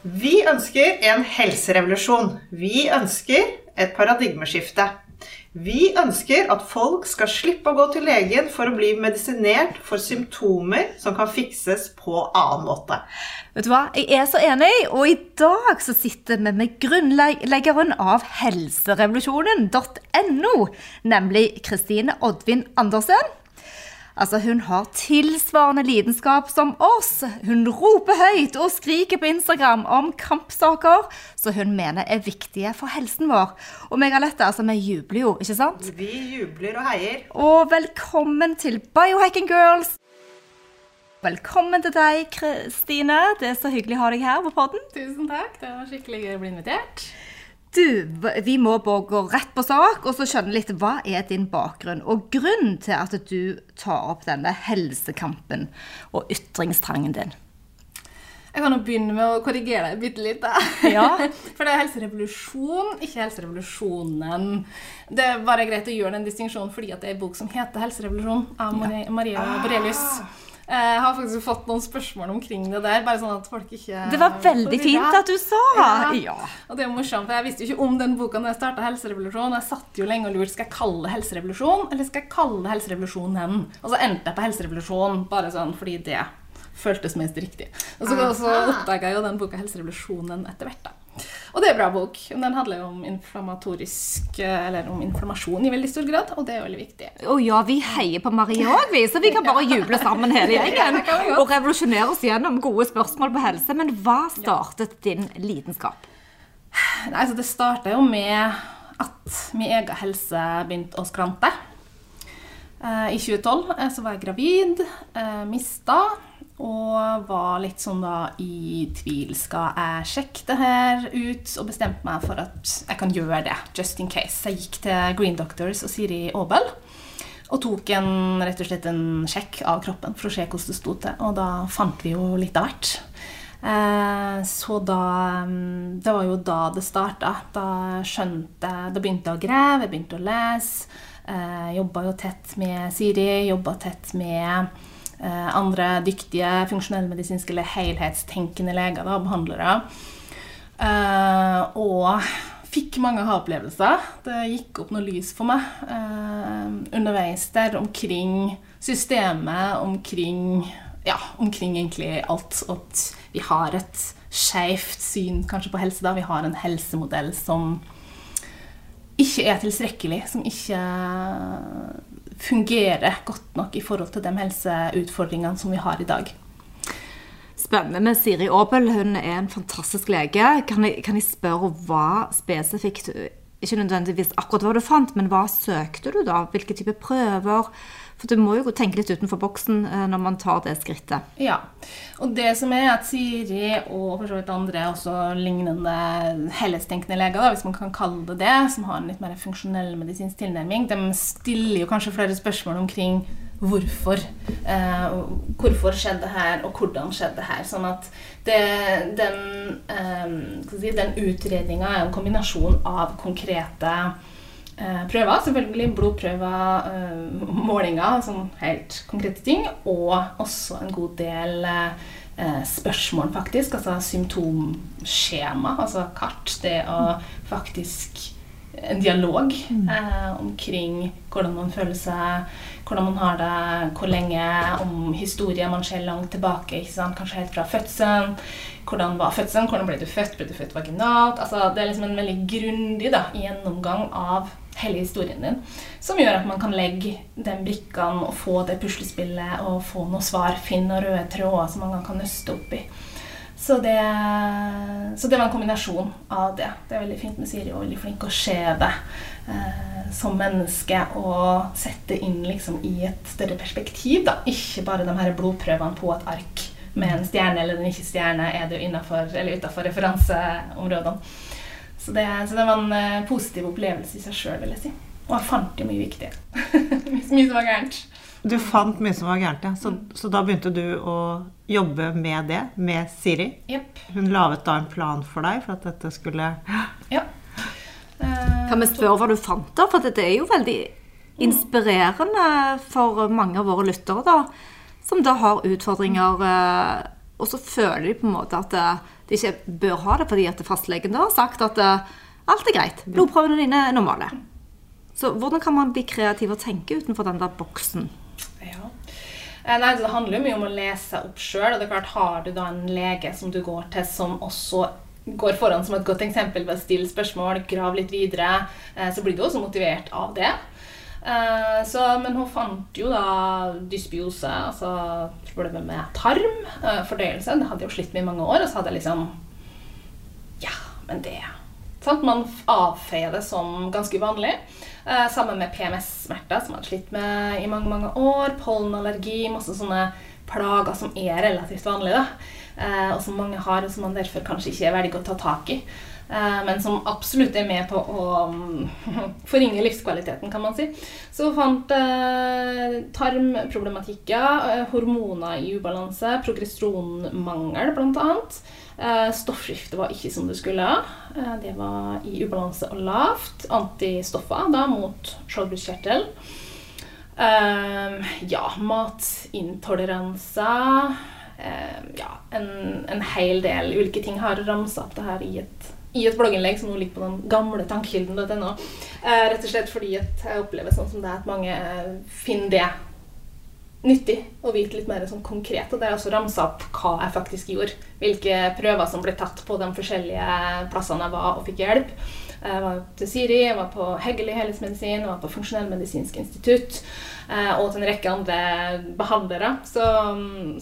Vi ønsker en helserevolusjon. Vi ønsker et paradigmeskifte. Vi ønsker at folk skal slippe å gå til legen for å bli medisinert for symptomer som kan fikses på annen måte. Vet du hva, jeg er så enig, og i dag så sitter vi med grunnleggeren av helserevolusjonen.no, nemlig Kristine Oddvin Andersen. Altså, Hun har tilsvarende lidenskap som oss. Hun roper høyt og skriker på Instagram om kampsaker som hun mener er viktige for helsen vår. Og meg og Alette, altså, vi jubler jo, ikke sant? Vi jubler og heier. Og velkommen til Biohacking Girls. Velkommen til deg, Kristine. Det er så hyggelig å ha deg her på podden. Tusen takk. Det var skikkelig gøy å bli invitert. Du, vi må bare gå rett på sak og så skjønne litt hva er din bakgrunn. Og grunnen til at du tar opp denne helsekampen og ytringstrangen din. Jeg kan jo begynne med å korrigere deg bitte litt. Ja. For det er helserevolusjon, ikke helserevolusjonen. Det bare greit å gjøre den distinksjonen fordi det er en bok som heter 'Helserevolusjon' av Maria, Maria Borelius. Jeg har faktisk fått noen spørsmål omkring det der. bare sånn at folk ikke... Det var veldig fint at du sa! Ja. ja. Og det er morsomt, for Jeg visste jo ikke om den boka da jeg starta Helserevolusjonen. Jeg satt jo lenge og lurte skal jeg kalle det Helserevolusjon eller skal jeg kalle det Helserevolusjonen. Og så endte jeg på Helserevolusjonen bare sånn fordi det føltes mest riktig. Og så, så oppdaga jeg jo den boka Helserevolusjonen etter hvert. da. Og det er en bra bok. Den handler jo om inflammatorisk Eller om inflammasjon i veldig stor grad, og det er veldig viktig. Å oh, ja, vi heier på Marie òg, vi. Så vi kan bare juble sammen hele gjengen. Og revolusjonere oss gjennom gode spørsmål på helse. Men hva startet din lidenskap? Nei, altså Det starta jo med at min egen helse begynte å skrante. I 2012 eh, så var jeg gravid, eh, mista og var litt sånn da i tvil. Skal jeg sjekke det her ut? Og bestemte meg for at jeg kan gjøre det, just in case. Jeg gikk til Green Doctors og Siri Aabel og tok en, rett og slett en sjekk av kroppen for å se hvordan det sto til. Og da fant vi jo litt av hvert. Eh, så da Det var jo da det starta. Da skjønte jeg Da begynte jeg å grave, jeg begynte å lese. Eh, jobba jo tett med Siri, jobba tett med andre dyktige funksjonellmedisinske eller helhetstenkende leger og behandlere. Eh, og fikk mange ha-opplevelser. Det gikk opp noe lys for meg eh, underveis der omkring systemet, omkring ja, omkring egentlig alt. At vi har et skeivt syn kanskje på helse. da. Vi har en helsemodell som ikke er tilstrekkelig, som ikke fungerer godt nok i forhold til de helseutfordringene som vi har i dag. Spennende med Siri Aabel. Hun er en fantastisk lege. Kan jeg, kan jeg spørre hva spesifikt Ikke nødvendigvis akkurat hva du fant, men hva søkte du da? Hvilke type prøver? For du må jo tenke litt utenfor boksen eh, når man tar det skrittet. Ja. Og det som er at Siri og for så vidt andre også lignende helhetstenkende leger, da, hvis man kan kalle det det, som har en litt mer funksjonell medisinsk tilnærming, de stiller jo kanskje flere spørsmål omkring hvorfor. Eh, hvorfor skjedde det her, og hvordan skjedde det her. Sånn at det, den, eh, si, den utredninga er en kombinasjon av konkrete prøver. Selvfølgelig blodprøver, eh, målinger, sånn helt konkrete ting. Og også en god del eh, spørsmål, faktisk. Altså symptomskjema, altså kart. Det å faktisk en dialog mm. eh, omkring hvordan man føler seg, hvordan man har det, hvor lenge, om historie man ser langt tilbake. Kanskje helt fra fødselen. Hvordan var fødselen? Hvordan ble du født? Ble du født vaginalt? Altså, det er liksom en veldig grundig da, gjennomgang av hele historien din. Som gjør at man kan legge den brikkene og få det puslespillet og få noe svar, finne røde tråder som man kan nøste opp i. Så det, så det, var en kombinasjon av det. Det er veldig fint med Siri og veldig flink å se det eh, som menneske og sette inn liksom, i et større perspektiv. Da. Ikke bare de her blodprøvene på et ark med en stjerne eller en ikke-stjerne er du innafor eller utafor referanseområdene. Så det, så det var en eh, positiv opplevelse i seg sjøl, vil jeg si. Og jeg fant jo mye viktig. mye som var gærent. Du fant mye som var gærent, ja. Så, så da begynte du å jobbe med det, med Siri. Yep. Hun laget da en plan for deg for at dette skulle Ja. Eh, Kan vi spørre hva du fant, da? For det er jo veldig inspirerende for mange av våre lyttere, da. Som da har utfordringer, eh, og så føler de på en måte at eh, de ikke bør ha det fordi at fastlegen har sagt at eh, alt er greit. Blodprøvene dine er normale. Så hvordan kan man bli kreativ og tenke utenfor den der boksen? Eh, Nei, Det handler jo mye om å lese opp sjøl. Og det er har du da en lege som du går til, som også går foran som et godt eksempel ved å stille spørsmål, grave litt videre, eh, så blir du også motivert av det. Eh, Så, men hun fant jo da dysbiose, altså problemet med tarm, eh, fordøyelse. Det hadde jeg jo slitt med i mange år. Og så hadde jeg liksom Ja, men det sant? Man avfeier det som ganske uvanlig. Eh, sammen med PMS-smerter, som jeg hadde slitt med i mange mange år. Pollenallergi, masse sånne plager som er relativt vanlige, da. Og som mange har, og som man derfor kanskje ikke velger å ta tak i. Eh, men som absolutt er med på å mm, forringe livskvaliteten, kan man si. Så fant eh, tarmproblematikker, eh, hormoner i ubalanse, progesteronmangel bl.a. Eh, stoffskiftet var ikke som det skulle. Eh, det var i ubalanse og lavt. Antistoffer da mot skjoldbruskkjertel. Eh, ja, matintoleranser. Eh, ja, en, en hel del ulike ting. Har ramsa opp det her i et, i et blogginnlegg som nå ligger på den gamle tankekilden.no. Eh, rett og slett fordi jeg opplever sånn som det at mange eh, finner det nyttig å vite litt mer sånn konkret. Og det er også ramsa opp hva jeg faktisk gjorde. Hvilke prøver som ble tatt på de forskjellige plassene jeg var og fikk hjelp. Jeg var til Siri, jeg var på Heggeli helhetsmedisin, jeg var på Funksjonellmedisinsk institutt. eh, Og til en rekke andre behandlere. Så,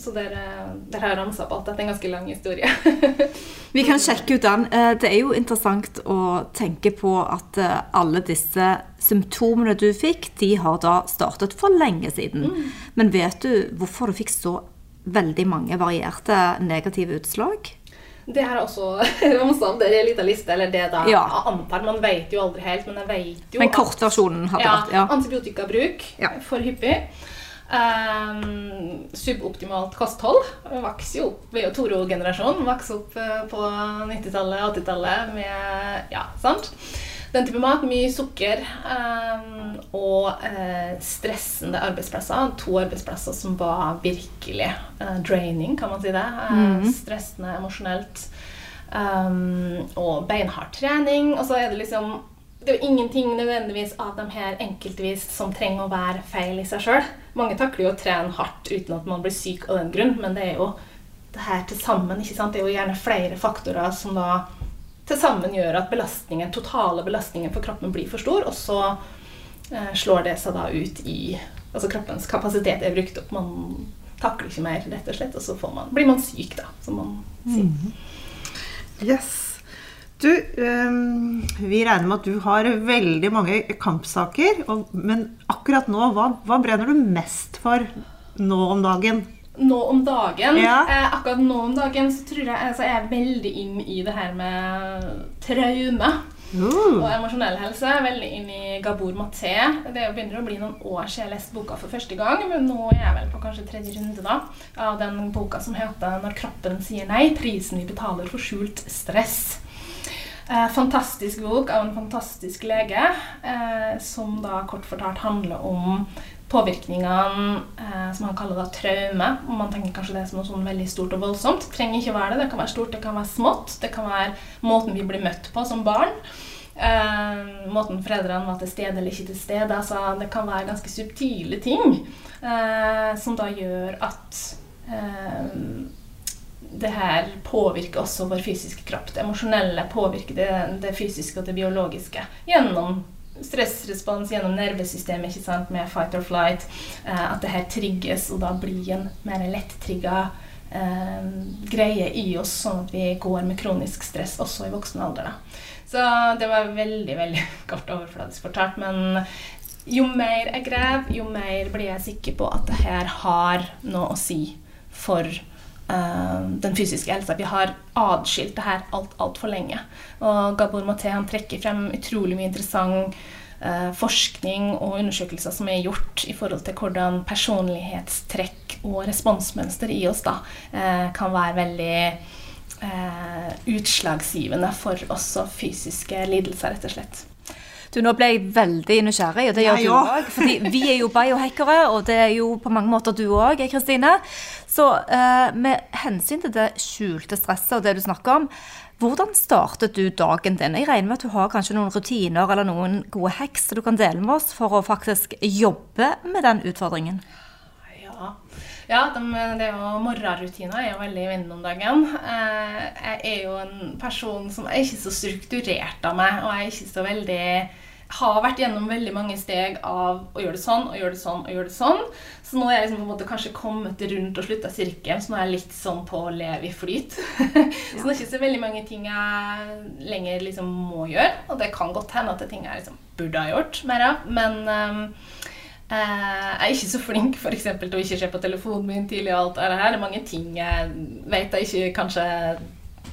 så dere, dere har ramsa opp alt. Dette er en ganske lang historie. Vi kan sjekke ut den. Eh, Det er jo interessant å tenke på at eh, alle disse symptomene du fikk, de har da startet for lenge siden. Men vet du hvorfor du fikk så veldig mange varierte negative utslag? Det her er også ramsa. Det er en liten liste, eller det da Ja. antar. Man vet jo aldri helt, men jeg vet jo Men kortversjonen hadde ja, vært ja. Antibiotikabruk Ja. for hyppig. Um, suboptimalt kosthold. Vokser jo opp, Vi er jo Toro-generasjonen. Vokser opp eh, på 90-tallet, 80-tallet med Ja, sant? Den type mat. Mye sukker. Um, og eh, stressende arbeidsplasser. To arbeidsplasser som var virkelig eh, draining, kan man si det. Eh, Stressende emosjonelt. Um, og beinhard trening. Og så er det liksom det er jo ingenting nødvendigvis av dem her enkeltvis som trenger å være feil i seg sjøl. Mange takler jo å trene hardt uten at man blir syk av den grunn, men det er jo det her til sammen. ikke sant? Det er jo gjerne flere faktorer som da til sammen gjør at belastningen, totale belastningen for kroppen blir for stor, og så eh, slår det seg da ut i Altså kroppens kapasitet er brukt opp. Man takler ikke mer, rett og slett, og så man, blir man syk, da, som man sier. Yes. Du, ehm, vi regner med at du har veldig mange kampsaker, men akkurat nå, hva, hva brenner du mest for nå om dagen? Nå om dagen Ja. eh, Akkurat nå om dagen så tror jeg altså, jeg er veldig inn i det her med traume Uh, og emosjonell helse. Jeg er Veldig inn i Gabor Maté. Det begynner å bli noen år siden jeg leste boka for første gang, men nå er jeg vel på kanskje tredje runde da, av den boka som heter 'Når kroppen sier nei prisen vi betaler for skjult stress'. Eh, fantastisk bok av en fantastisk lege, eh, som da kort fortalt handler om påvirkningene eh, som han kaller da traume. Og man tenker kanskje det som noe sånn veldig stort og voldsomt. Trenger ikke være det. Det kan være stort, det kan være smått. Det kan være måten vi blir møtt på som barn. Eh, måten foreldrene var til stede eller ikke til stede. Altså, det kan være ganske subtile ting eh, som da gjør at eh, det her påvirker også vår fysiske kropp. Det emosjonelle påvirker det, det fysiske og det biologiske gjennom stressrespons, gjennom nervesystemet ikke sant, med fight or flight. Eh, at det her trigges, og da blir en mer lettrigga eh, greie i oss, sånn at vi går med kronisk stress også i voksen alder. Da. Så det var veldig, veldig kort overfladisk fortalt. Men jo mer jeg graver, jo mer blir jeg sikker på at det her har noe å si for eh, den fysiske helsa. Vi har adskilt det her alt altfor lenge. Og Gabor Maté han trekker frem utrolig mye interessant eh, forskning og undersøkelser som er gjort i forhold til hvordan personlighetstrekk og responsmønster i oss da, eh, kan være veldig eh, utslagsgivende for også fysiske lidelser, rett og slett. Du, Nå ble jeg veldig nysgjerrig, og det gjør ja, du òg. Fordi vi er jo biohackere, og det er jo på mange måter du òg, Kristine. Så eh, med hensyn til det skjulte stresset og det du snakker om, hvordan startet du dagen din? Jeg regner med at du har kanskje noen rutiner eller noen gode hacks du kan dele med oss for å faktisk jobbe med den utfordringen. Ja, de, det er jo morgenrutiner er jo veldig i vinden om dagen. Eh, jeg er jo en person som er ikke så strukturert av meg, og jeg er ikke så veldig har vært gjennom veldig mange steg av å gjøre det sånn og gjøre det sånn og gjøre det sånn. Så nå er jeg liksom på en måte kanskje kommet rundt og slutta sirkelen, så nå er jeg litt sånn på å leve i flyt. så det er ikke så veldig mange ting jeg lenger liksom må gjøre. Og det kan godt hende at det er ting jeg liksom burde ha gjort mer av. Men Eh, jeg er ikke så flink for eksempel, til å ikke se på telefonen min tidlig. og alt det her. Det er mange ting jeg vet jeg ikke kanskje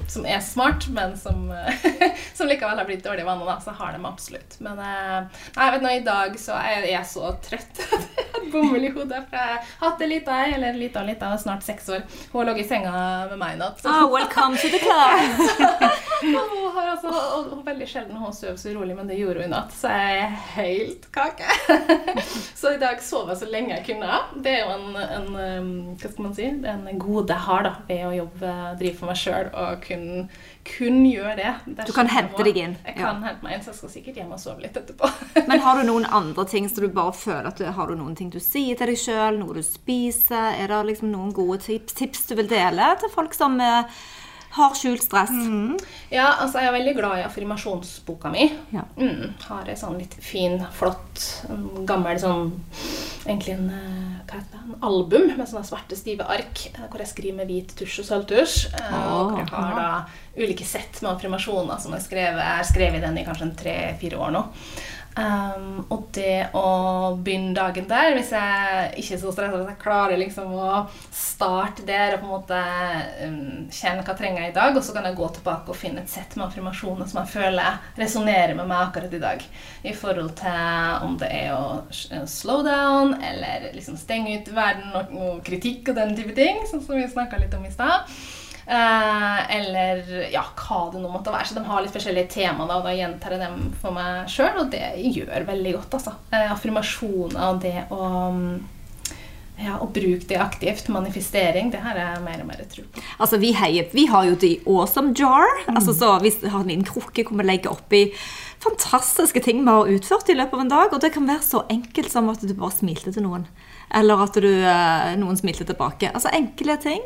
som er smart, men som, som likevel har blitt dårlige vaner. da, Så har de absolutt. Men eh, nei, vet nå, i dag så er jeg så trøtt. Bomull i hodet. For jeg har hatt ei lita ei, eller lita og lita, snart seks år. Hun har ligget i senga med meg i natt. Oh, welcome to the club! hun har altså, og og veldig sjelden hun sover så urolig, men det gjorde hun i natt. Så jeg er helt kake. så i dag sov jeg så lenge jeg kunne. Det er jo en, en hva skal man si, det er en gode jeg har da, ved å jobbe, drive for meg sjøl og kun, kun gjøre det. Du kan hente deg inn, Jeg ja. kan hente meg inn, så jeg skal sikkert hjem og sove litt etterpå. Men har du noen andre ting som du bare føler at du har du noen ting du sier til deg sjøl, noe du spiser? Er det liksom noen gode tips, tips du vil dele til folk som eh, har skjult stress? Ja, altså jeg er veldig glad i affirmasjonsboka mi. Ja. Mm, har en sånn litt fin, flott, gammel sånn Egentlig en, eh, hva heter det, en album med sånne svarte, stive ark eh, hvor jeg skriver med hvit tusj og sølvtusj. eh, Og hvor jeg har da ulike sett med affirmasjoner som jeg har skrevet. Jeg har skrevet den i kanskje tre-fire år nå. Um, og det å begynne dagen der, hvis jeg ikke er så stressa, hvis jeg klarer liksom å starte der og på en måte um, kjenne hva jeg trenger i dag, og så kan jeg gå tilbake og finne et sett med affirmasjoner som jeg føler resonnerer med meg akkurat i dag. I forhold til om det er å slow down, eller liksom stenge ut verden og, og kritikk og den type ting, sånn som vi snakka litt om i stad. Eh, eller ja, hva det nå måtte være. Så de har litt forskjellige temaer, da, og da gjentar jeg dem for meg sjøl, og det gjør veldig godt, altså. Eh, affirmasjoner og det å mm, ja, å bruke det aktivt, manifestering, det har jeg mer og mer tro på. Altså, vi, heier, vi har jo The Awesome Jar. Altså, så vi har en liten krukke hvor vi legger oppi fantastiske ting vi har utført i løpet av en dag. Og det kan være så enkelt som at du bare smilte til noen. Eller at du, eh, noen smilte tilbake. Altså enkle ting.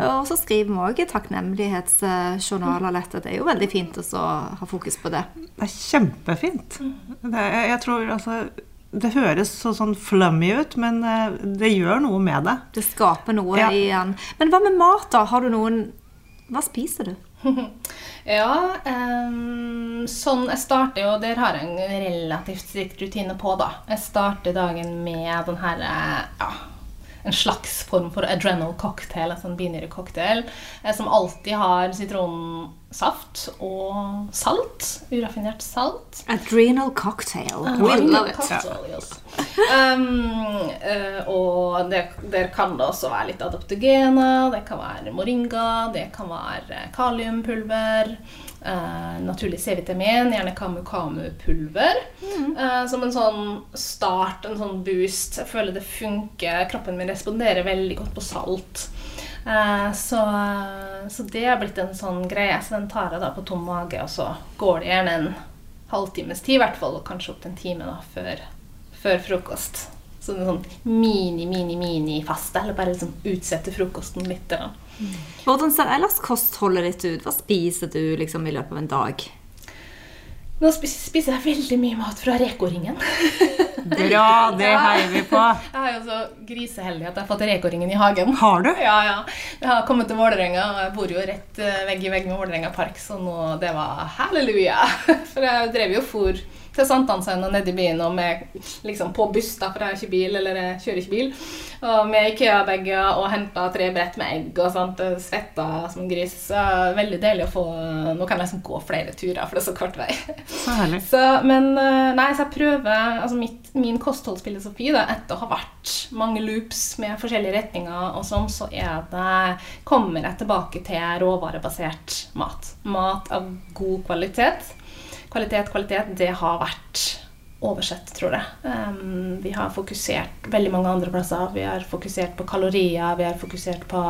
Og så skriver vi òg takknemlighetsjournaler lett. Det er jo veldig fint å ha fokus på det. Det er kjempefint. Det, jeg, jeg tror altså Det høres så sånn flummy ut, men eh, det gjør noe med det. Det skaper noe Ja. i den. Men hva med mat, da? Har du noen Hva spiser du? Ja, um, sånn Jeg starter jo Der har jeg en relativt strikt rutine på, da. Jeg starter dagen med den her eh, ja, en slags form for adrenal cocktail, altså en binære cocktail, eh, som alltid har sitronsaft og salt. Uraffinert salt. Adrenal cocktail. Adrenal cocktail, yes. Um, uh, og det, der kan det også være litt adoptogene det kan være moringa, det kan være kaliumpulver, Uh, naturlig C-vitamin, gjerne kamu-kamu-pulver. Uh, som en sånn start, en sånn boost. Jeg føler det funker. Kroppen min responderer veldig godt på salt. Eh, så, så det har blitt en sånn greie. Så den tar jeg da på tom mage, og så går det gjerne en halvtimes tid, i hvert fall, og kanskje opptil en time da, før, før frokost. Så er sånn mini, mini, mini-faste, eller bare liksom utsette frokosten litt. Da. Hvordan ser ellers kostholdet ditt ut? Hva spiser du liksom i løpet av en dag? Nå spiser jeg veldig mye mat fra Reko-ringen. Bra, det heier vi på. Jeg er jo så griseheldig at jeg har fått Reko-ringen i hagen. Har du? Ja, ja. Jeg har kommet til Vålerenga, og jeg bor jo rett eh, vegg i vegg med Vålerenga park, så nå, det var halleluja. For jeg drev jo for til Sankthanshaugen og ned i byen og med, liksom på buss, da, for jeg har ikke bil, eller jeg kjører ikke bil. Og med Ikea-bager og henta tre brett med egg og sånt. Svetta som en gris. Så veldig deilig å få Nå kan jeg liksom gå flere turer, for det er så kort vei. Så herlig. Så, men eh, nei, så jeg prøver altså mitt, Min kostholdsfilosofi, da, etter å ha vært mange loops med forskjellige retninger, og sånn, så er det, kommer jeg tilbake til råvarebasert mat. Mat av god kvalitet. Kvalitet, kvalitet, det har vært oversett, tror jeg. Um, vi har fokusert veldig mange andre plasser. Vi har fokusert på kalorier, vi har fokusert på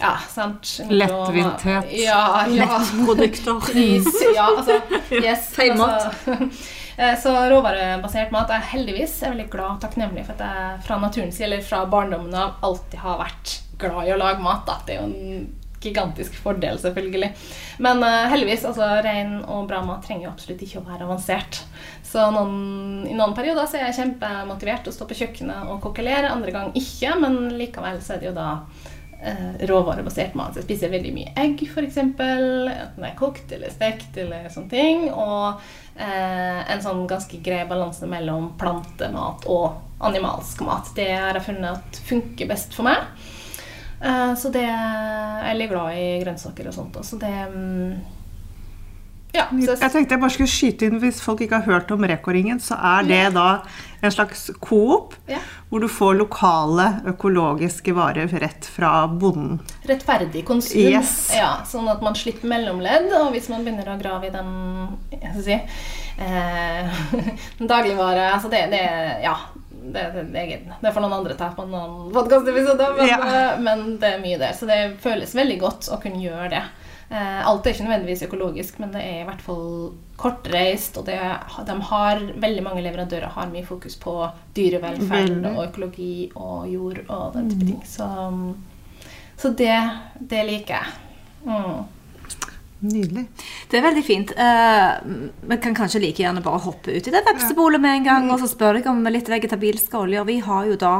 ja, sant? Lettvinthet. Ja, ja. Lettprodukter. Pris, ja, altså yes, Thaimat. altså, eh, Så råvarebasert mat er heldigvis jeg er veldig glad og takknemlig for at jeg fra naturens side, eller fra barndommen av, alltid har vært glad i å lage mat. Da. Det er jo en gigantisk fordel, selvfølgelig. Men uh, heldigvis, altså rein og bra mat trenger jo absolutt ikke å være avansert. Så noen, i noen perioder så er jeg kjempemotivert å stå på kjøkkenet og kokkelere, andre gang ikke, men likevel så er det jo da uh, råvarebasert mat. Jeg spiser veldig mye egg, f.eks. Enten det er kokt eller stekt eller sånne ting. Og uh, en sånn ganske grei balanse mellom plantemat og animalsk mat. Det har jeg funnet at funker best for meg. Eh, så det Jeg er litt glad i grønnsaker og sånt. Så det mm, Ja. Så Jeg tenkte jeg bare skulle skyte inn Hvis folk ikke har hørt om Reko-ringen, så er det da en slags coop Ja. hvor du får lokale økologiske varer rett fra bonden. rettferdig konsum. Yes. Ja, sånn at man slipper mellomledd. Og hvis man begynner å grave i den jeg skal si, eh, dagligvare altså det, det Ja. Det, det, det, er- det får noen andre ta på noen podkastepisoder, men, Ja. eh, men det er mye der. Så det føles veldig godt å kunne gjøre det. Eh, alt er ikke nødvendigvis økologisk, men det er i hvert fall kortreist. Og det, de har, veldig mange leverandører har mye fokus på dyrevelferd og økologi og jord og den type ting. Så, så det, det liker jeg. Mm. Nydelig. Det er veldig fint. Eh, Vi kan kanskje like gjerne bare hoppe ut i det vepsebolet med en gang og så spørre deg om litt vegetabilske oljer. Vi har jo da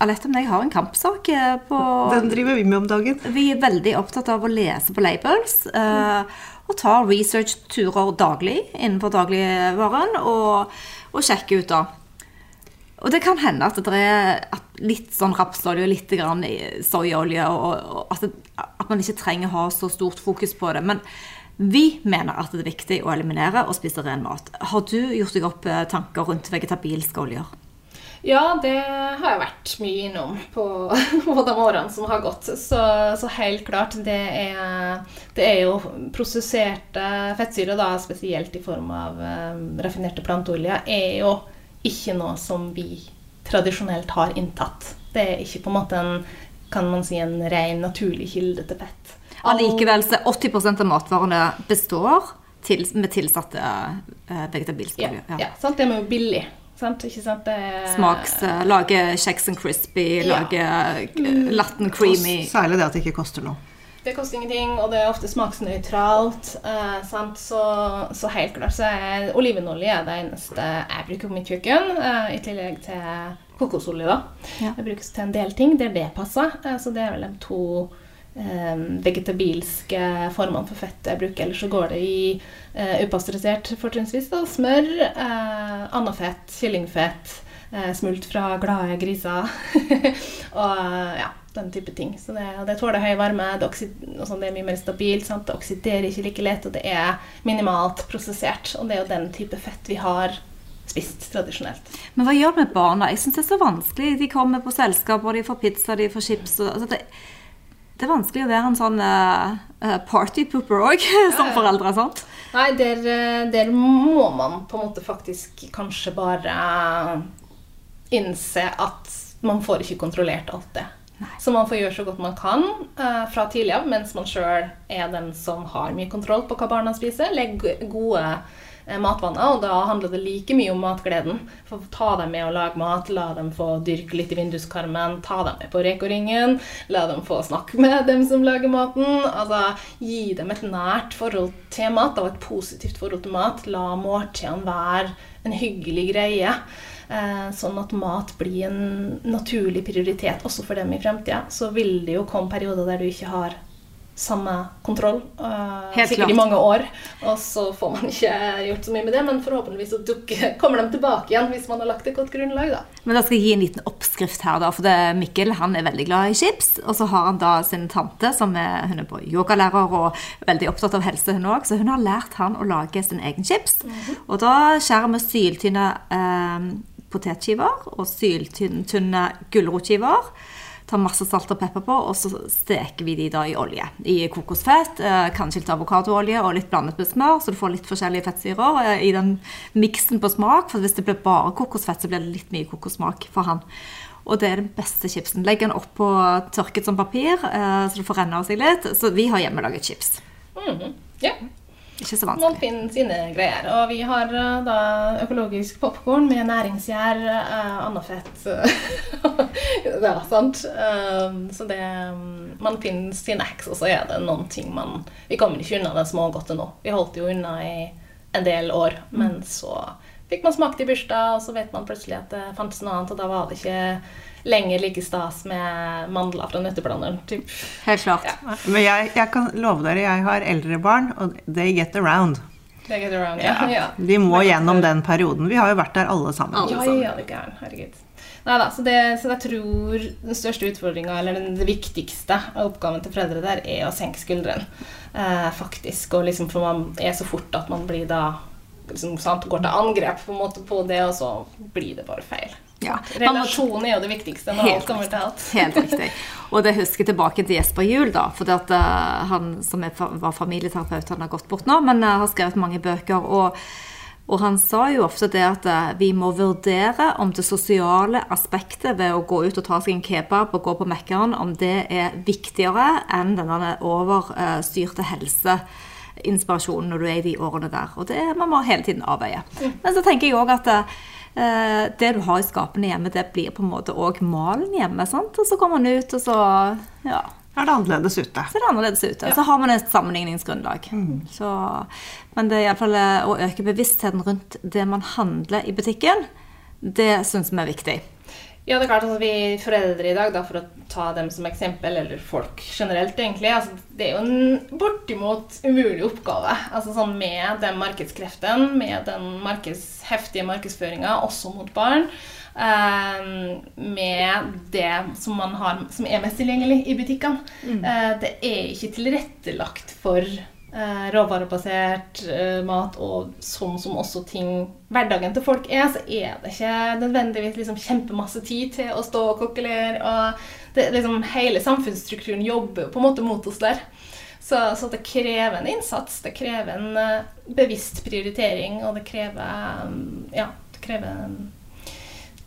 Alette og jeg har en kampsak eh, på Den driver vi med om dagen. Vi er veldig opptatt av å lese på labels eh, og tar research-turer daglig innenfor dagligvaren og, og sjekke ut da. Og det kan hende at det er at litt sånn rapsolje og litt grann soyaolje, og, og at, det, at man ikke trenger å ha så stort fokus på det. Men vi mener at det er viktig å eliminere og spise ren mat. Har du gjort deg opp eh, tanker rundt vegetabilske oljer? Ja, det har jeg vært mye innom på, på de årene som har gått. Så, så helt klart, det er, det er jo prosesserte fettsyrer, da, spesielt i form av um, raffinerte planteoljer, er jo ikke noe som vi tradisjonelt har inntatt. Det er ikke på en måte en, kan man si, en ren, naturlig kilde til fett. Allikevel så er 80% av matvarene består til, med tilsatte eh, vegetabilske Ja, ja. ja. sant? Det er jo billig. Sant? Ikke sant? Det Smaks, eh, lage kjeks and crispy, Ja. lage eh, latten creamy. Særlig det at det ikke koster noe. Det koster ingenting, og det er ofte smaksnøytralt. Eh, sant? Så, så helt klart så er olivenolje er det eneste jeg bruker på mitt kjøkken. eh, I tillegg til kokosolje, da. Ja. Det brukes til en del ting der det passer. Eh, så det er vel de to eh, vegetabilske formene for fett jeg bruker. Ellers så går det i eh, upasteurisert fortrinnsvis. Smør, eh, andefett, kyllingfett, eh, smult fra glade griser. og eh, ja, den type ting. Så det, det tåler høy varme, det, det er mye mer stabilt. Sant? Det oksiderer ikke like lett, og det er minimalt prosessert. Og det er jo den type fett vi har spist tradisjonelt. Men hva gjør det med barna? Jeg syns det er så vanskelig. De kommer på selskap, og de får pizza, de får chips. Og, altså det, det er vanskelig å være en sånn uh, partypooper òg, som foreldre. sant? Nei, der, eh, der må man på en måte faktisk kanskje bare innse at man får ikke kontrollert alt det. Så man får gjøre så godt man kan uh, fra tidlig av, mens man sjøl er den som har mye kontroll på hva barna spiser. Legg gode uh, matvaner, og da handler det like mye om matgleden. For Ta dem med å lage mat, la dem få dyrke litt i vinduskarmen, ta dem med på Reko-ringen, la dem få snakke med dem som lager maten. Altså, Gi dem et nært forhold til mat, og et positivt forhold til mat. La måltidene være en hyggelig greie. Eh, sånn at mat blir en naturlig prioritet også for dem i fremtida. Så vil det jo komme perioder der du ikke har samme kontroll. Uh, Helt sikkert klart. i mange år. Og så får man ikke gjort så mye med det, men forhåpentligvis så dukker, kommer de tilbake igjen hvis man har lagt et godt grunnlag. da. Men da skal jeg gi en liten oppskrift her, da. For det, Mikkel han er veldig glad i chips. Og så har han da sin tante, som er, hun er på yogalærer og veldig opptatt av helse, hun òg. Så hun har lært han å lage sin egen chips. Og da skjærer vi syltynne eh, potetskiver og syltynne gulrotskiver. Tar masse salt og pepper på, og så steker vi de da i olje. I kokosfett, eh, kanskje litt avokadoolje og litt blandet med smør, så du får litt forskjellige fettsyrer eh, i den miksen på smak. For hvis det blir bare kokosfett, så blir det litt mye kokossmak for han. Og det er den beste chipsen. Legg den opp på tørket som papir, eh, så det får renne av seg litt. Så vi har hjemmelaget chips. Mhm. Ja, Ikke så Man vanskelig. finner sine greier. Og vi har eh, da økologisk popkorn med næringsgjær, uh, andefett Det Ja, sant. Uh, så det mm, Man finner sine hacks, og så er det noen ting man Vi kommer ikke unna det smågodtet nå. Vi holdt jo unna i en del år, men så fikk man smakt i bursdag, og så vet man plutselig at det fantes noe annet, og da var det ikke lenger like stas med mandler fra nøtteblanderen. Typ. Helt klart. Men jeg, jeg kan love dere, jeg har eldre barn, og they get around. They get around, ja. ja. De må gjennom den perioden. Vi har jo vært der alle sammen. Ja, ja, det er. Herregud. Neida, så, det, så jeg tror den største utfordringa, eller den, det viktigste av oppgaven til foreldre der, er å senke skuldrene. Eh, faktisk. Og liksom, for man er så fort at man blir da liksom, sant, går til angrep på, en måte på det, og så blir det bare feil. Ja, Relasjon er jo det viktigste når Helt alt kommer til alt. Helt riktig. Og det husker jeg tilbake til Jesper Juel, da. For at, uh, han som er, var familieterapeut, han har gått bort nå, men uh, har skrevet mange bøker. Og, og han sa jo ofte det at eh, vi må vurdere om det sosiale aspektet ved å gå ut og ta seg en kebab og gå på Mekkeren, om det er viktigere enn denne overstyrte helseinspirasjonen når du er i de årene der. Og det man må hele tiden avveie. Men så tenker jeg òg at det du har i skapene hjemme, det blir på en måte òg malen hjemme. sant? Og så kommer man ut, og så ja, Er det annerledes ute? så er det annerledes ute. Så har man et sammenligningsgrunnlag. Så, men det er iallfall å øke bevisstheten rundt det man handler i butikken, det syns vi er viktig. Ja, det er klart at vi foreldre i dag, da, for å ta dem som eksempel, eller folk generelt, egentlig, altså, det er jo en bortimot umulig oppgave. Altså sånn Med den markedskreften, med den markeds, heftige markedsføringa, også mot barn. eh, med det som, man har, som er mest tilgjengelig i butikkene. Eh, det er ikke tilrettelagt for råvarebasert eh, mat, og sånn som også ting hverdagen til folk er, så er det ikke nødvendigvis liksom kjempemasse tid til å stå og kokkelere. Og det, liksom, hele samfunnsstrukturen jobber på en måte mot oss der. Så, så det krever en innsats. Det krever en eh, bevisst prioritering, og det krever um, Ja, det krever en,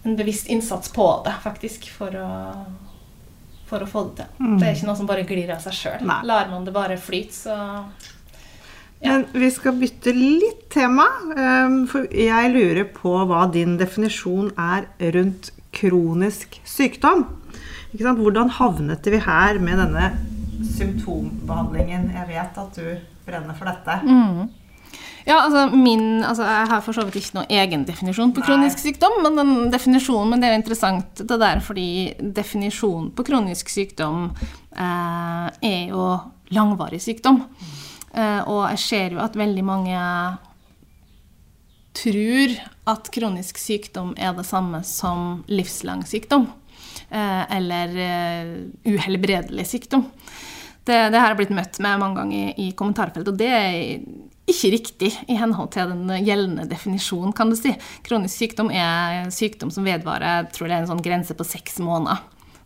en bevisst innsats på det, faktisk, for å for å få det til. Det er ikke noe som bare glir av seg sjøl. Lar man det bare flyte, så Ja. Men vi skal bytte litt tema. ehm, For jeg lurer på hva din definisjon er rundt kronisk sykdom. Ikke sant? Hvordan havnet vi her med denne symptombehandlingen? Jeg vet at du brenner for dette. Ja, altså min altså Jeg har for så vidt ikke noen egen definisjon på Nei. kronisk sykdom, men den definisjonen, men det er interessant det der, fordi definisjonen på kronisk sykdom eh, er jo langvarig sykdom. Eh, og jeg ser jo at veldig mange tror at kronisk sykdom er det samme som livslang sykdom. Eh, eller eh, uhelbredelig sykdom. Det, det her har blitt møtt med mange ganger i, i kommentarfelt, og det er ikke riktig i henhold til den gjeldende definisjonen, kan du si. Kronisk sykdom er sykdom som vedvarer tror det en sånn grense på seks måneder.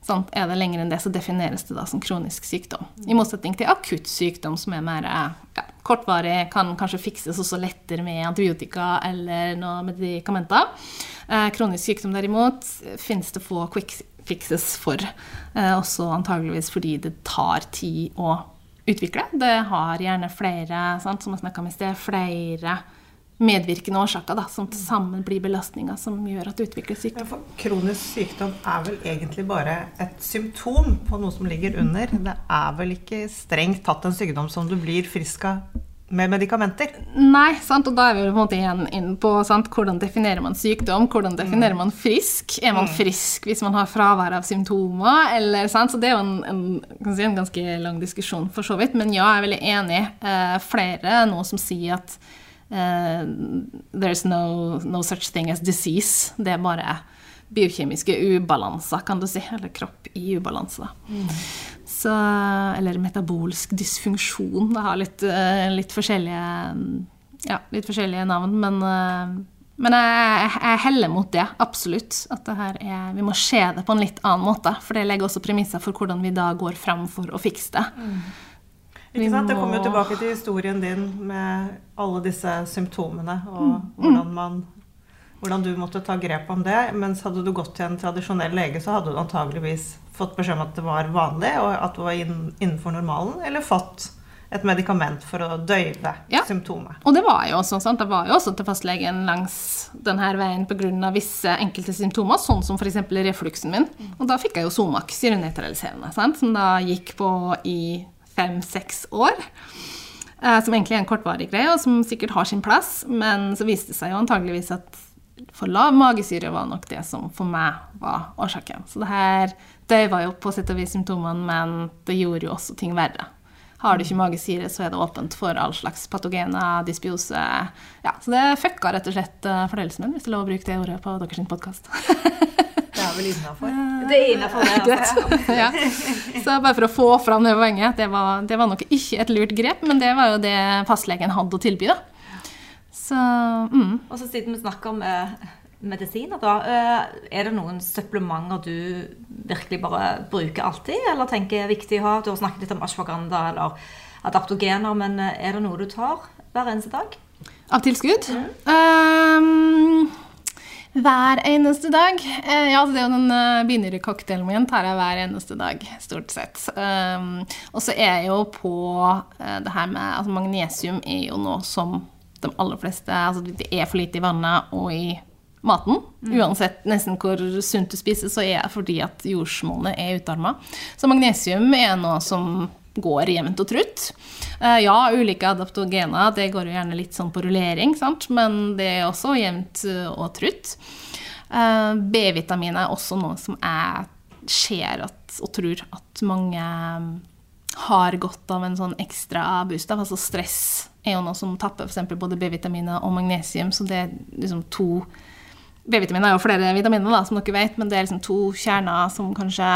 Sant? Er det lenger enn det, så defineres det da som kronisk sykdom. I motsetning til akutt sykdom, som er mer ja, kortvarig, kan kanskje fikses også lettere med antibiotika eller noen medikamenter. Eh, kronisk sykdom derimot finnes det få quick fixes for. Eh, også antageligvis fordi det tar tid å utvikle. Det har gjerne flere, sant, som jeg snakka om i sted, flere medvirkende årsaker da, som til sammen blir belastninger som gjør at det utvikles Ja, sykdom. for kronisk sykdom er vel egentlig bare et symptom på noe som ligger under. Det er vel ikke strengt tatt en sykdom som du blir frisk av med medikamenter. Nei, sant? og da er vi på en måte igjen inn på sant? hvordan definerer man sykdom, hvordan definerer man frisk? Er man frisk hvis man har fravær av symptomer, eller sant? Så det er jo en, en, kan si, en ganske lang diskusjon for så vidt, men ja, jeg er veldig enig. Eh, flere nå som sier at eh, there's no, no such thing as disease. Det er bare biokjemiske ubalanser, kan du si, eller kropp i ubalanse. da. Så, eller metabolsk dysfunksjon. Det har litt, eh, litt, forskjellige, ja, litt forskjellige navn, men, eh, men jeg, jeg heller mot det, absolutt. At det her er, vi må se det på en litt annen måte. For det legger også premisser for hvordan vi da går fram for å fikse det. Mm. Ikke sant? Det kommer jo tilbake til historien din med alle disse symptomene, og hvordan, man, hvordan du måtte ta grep om det. Mens hadde du gått til en tradisjonell lege, så hadde du antageligvis fått beskjed om at det var vanlig, og at du var innenfor normalen, eller fått et medikament for å døyve Ja. symptomet. Og det var jo også, sant? Det var jo også til fastlegen langs denne veien pga. visse enkelte symptomer, sånn som f.eks. refluksen min. Og da fikk jeg jo Somax syrenøytraliserende, som da gikk på i fem-seks år. Eh, som egentlig er en kortvarig greie, og som sikkert har sin plass. Men så viste det seg jo antageligvis at for lav magesyre var nok det som for meg var årsaken. Så det her døyva jo på sett og vis symptomene, men det gjorde jo også ting verre. Har du ikke magesyre, så er det åpent for all slags patogener, dysbiose Ja, så det fucka rett og slett eh, fordøyelsen min, hvis det er lov å bruke det ordet på deres podkast. Det er vel innafor. Det er innafor det. Altså. ja. Så bare for å få fram det poenget, det var, det var nok ikke et lurt grep, men det var jo det fastlegen hadde å tilby, da. Så mm. Og så siden vi snakker om eh, medisiner, da. Eh, er det noen supplementer du virkelig bare bruker alltid, eller tenker er viktig å ha? Du har snakket litt om ashwagandha eller adaptogener, men eh, er det noe du tar hver eneste dag? Av tilskudd? Ehm, hver eneste dag. Eh, ja, det er jo den uh, binyrcocktaila min tar jeg hver eneste dag, stort sett. Ehm, og så er jeg jo på det her med altså Magnesium er jo noe som de aller fleste Altså det er for lite i vannet og i maten. Uansett nesten hvor sunt du spiser, så er det fordi at jordsmonnet er utarma. Så magnesium er noe som går jevnt og trutt. Eh, ja, ulike adaptogener det går jo gjerne litt sånn på rullering, sant? men det er også jevnt eh, og trutt. Eh, B-vitamin er også noe som jeg ser at, og tror at mange mm, har godt av en sånn ekstra boost. Altså stress er jo noe som tapper f.eks. både B-vitaminer og magnesium, så det er liksom to B-vitaminer er jo flere vitaminer, da, som dere vet, men det er liksom to kjerner som kanskje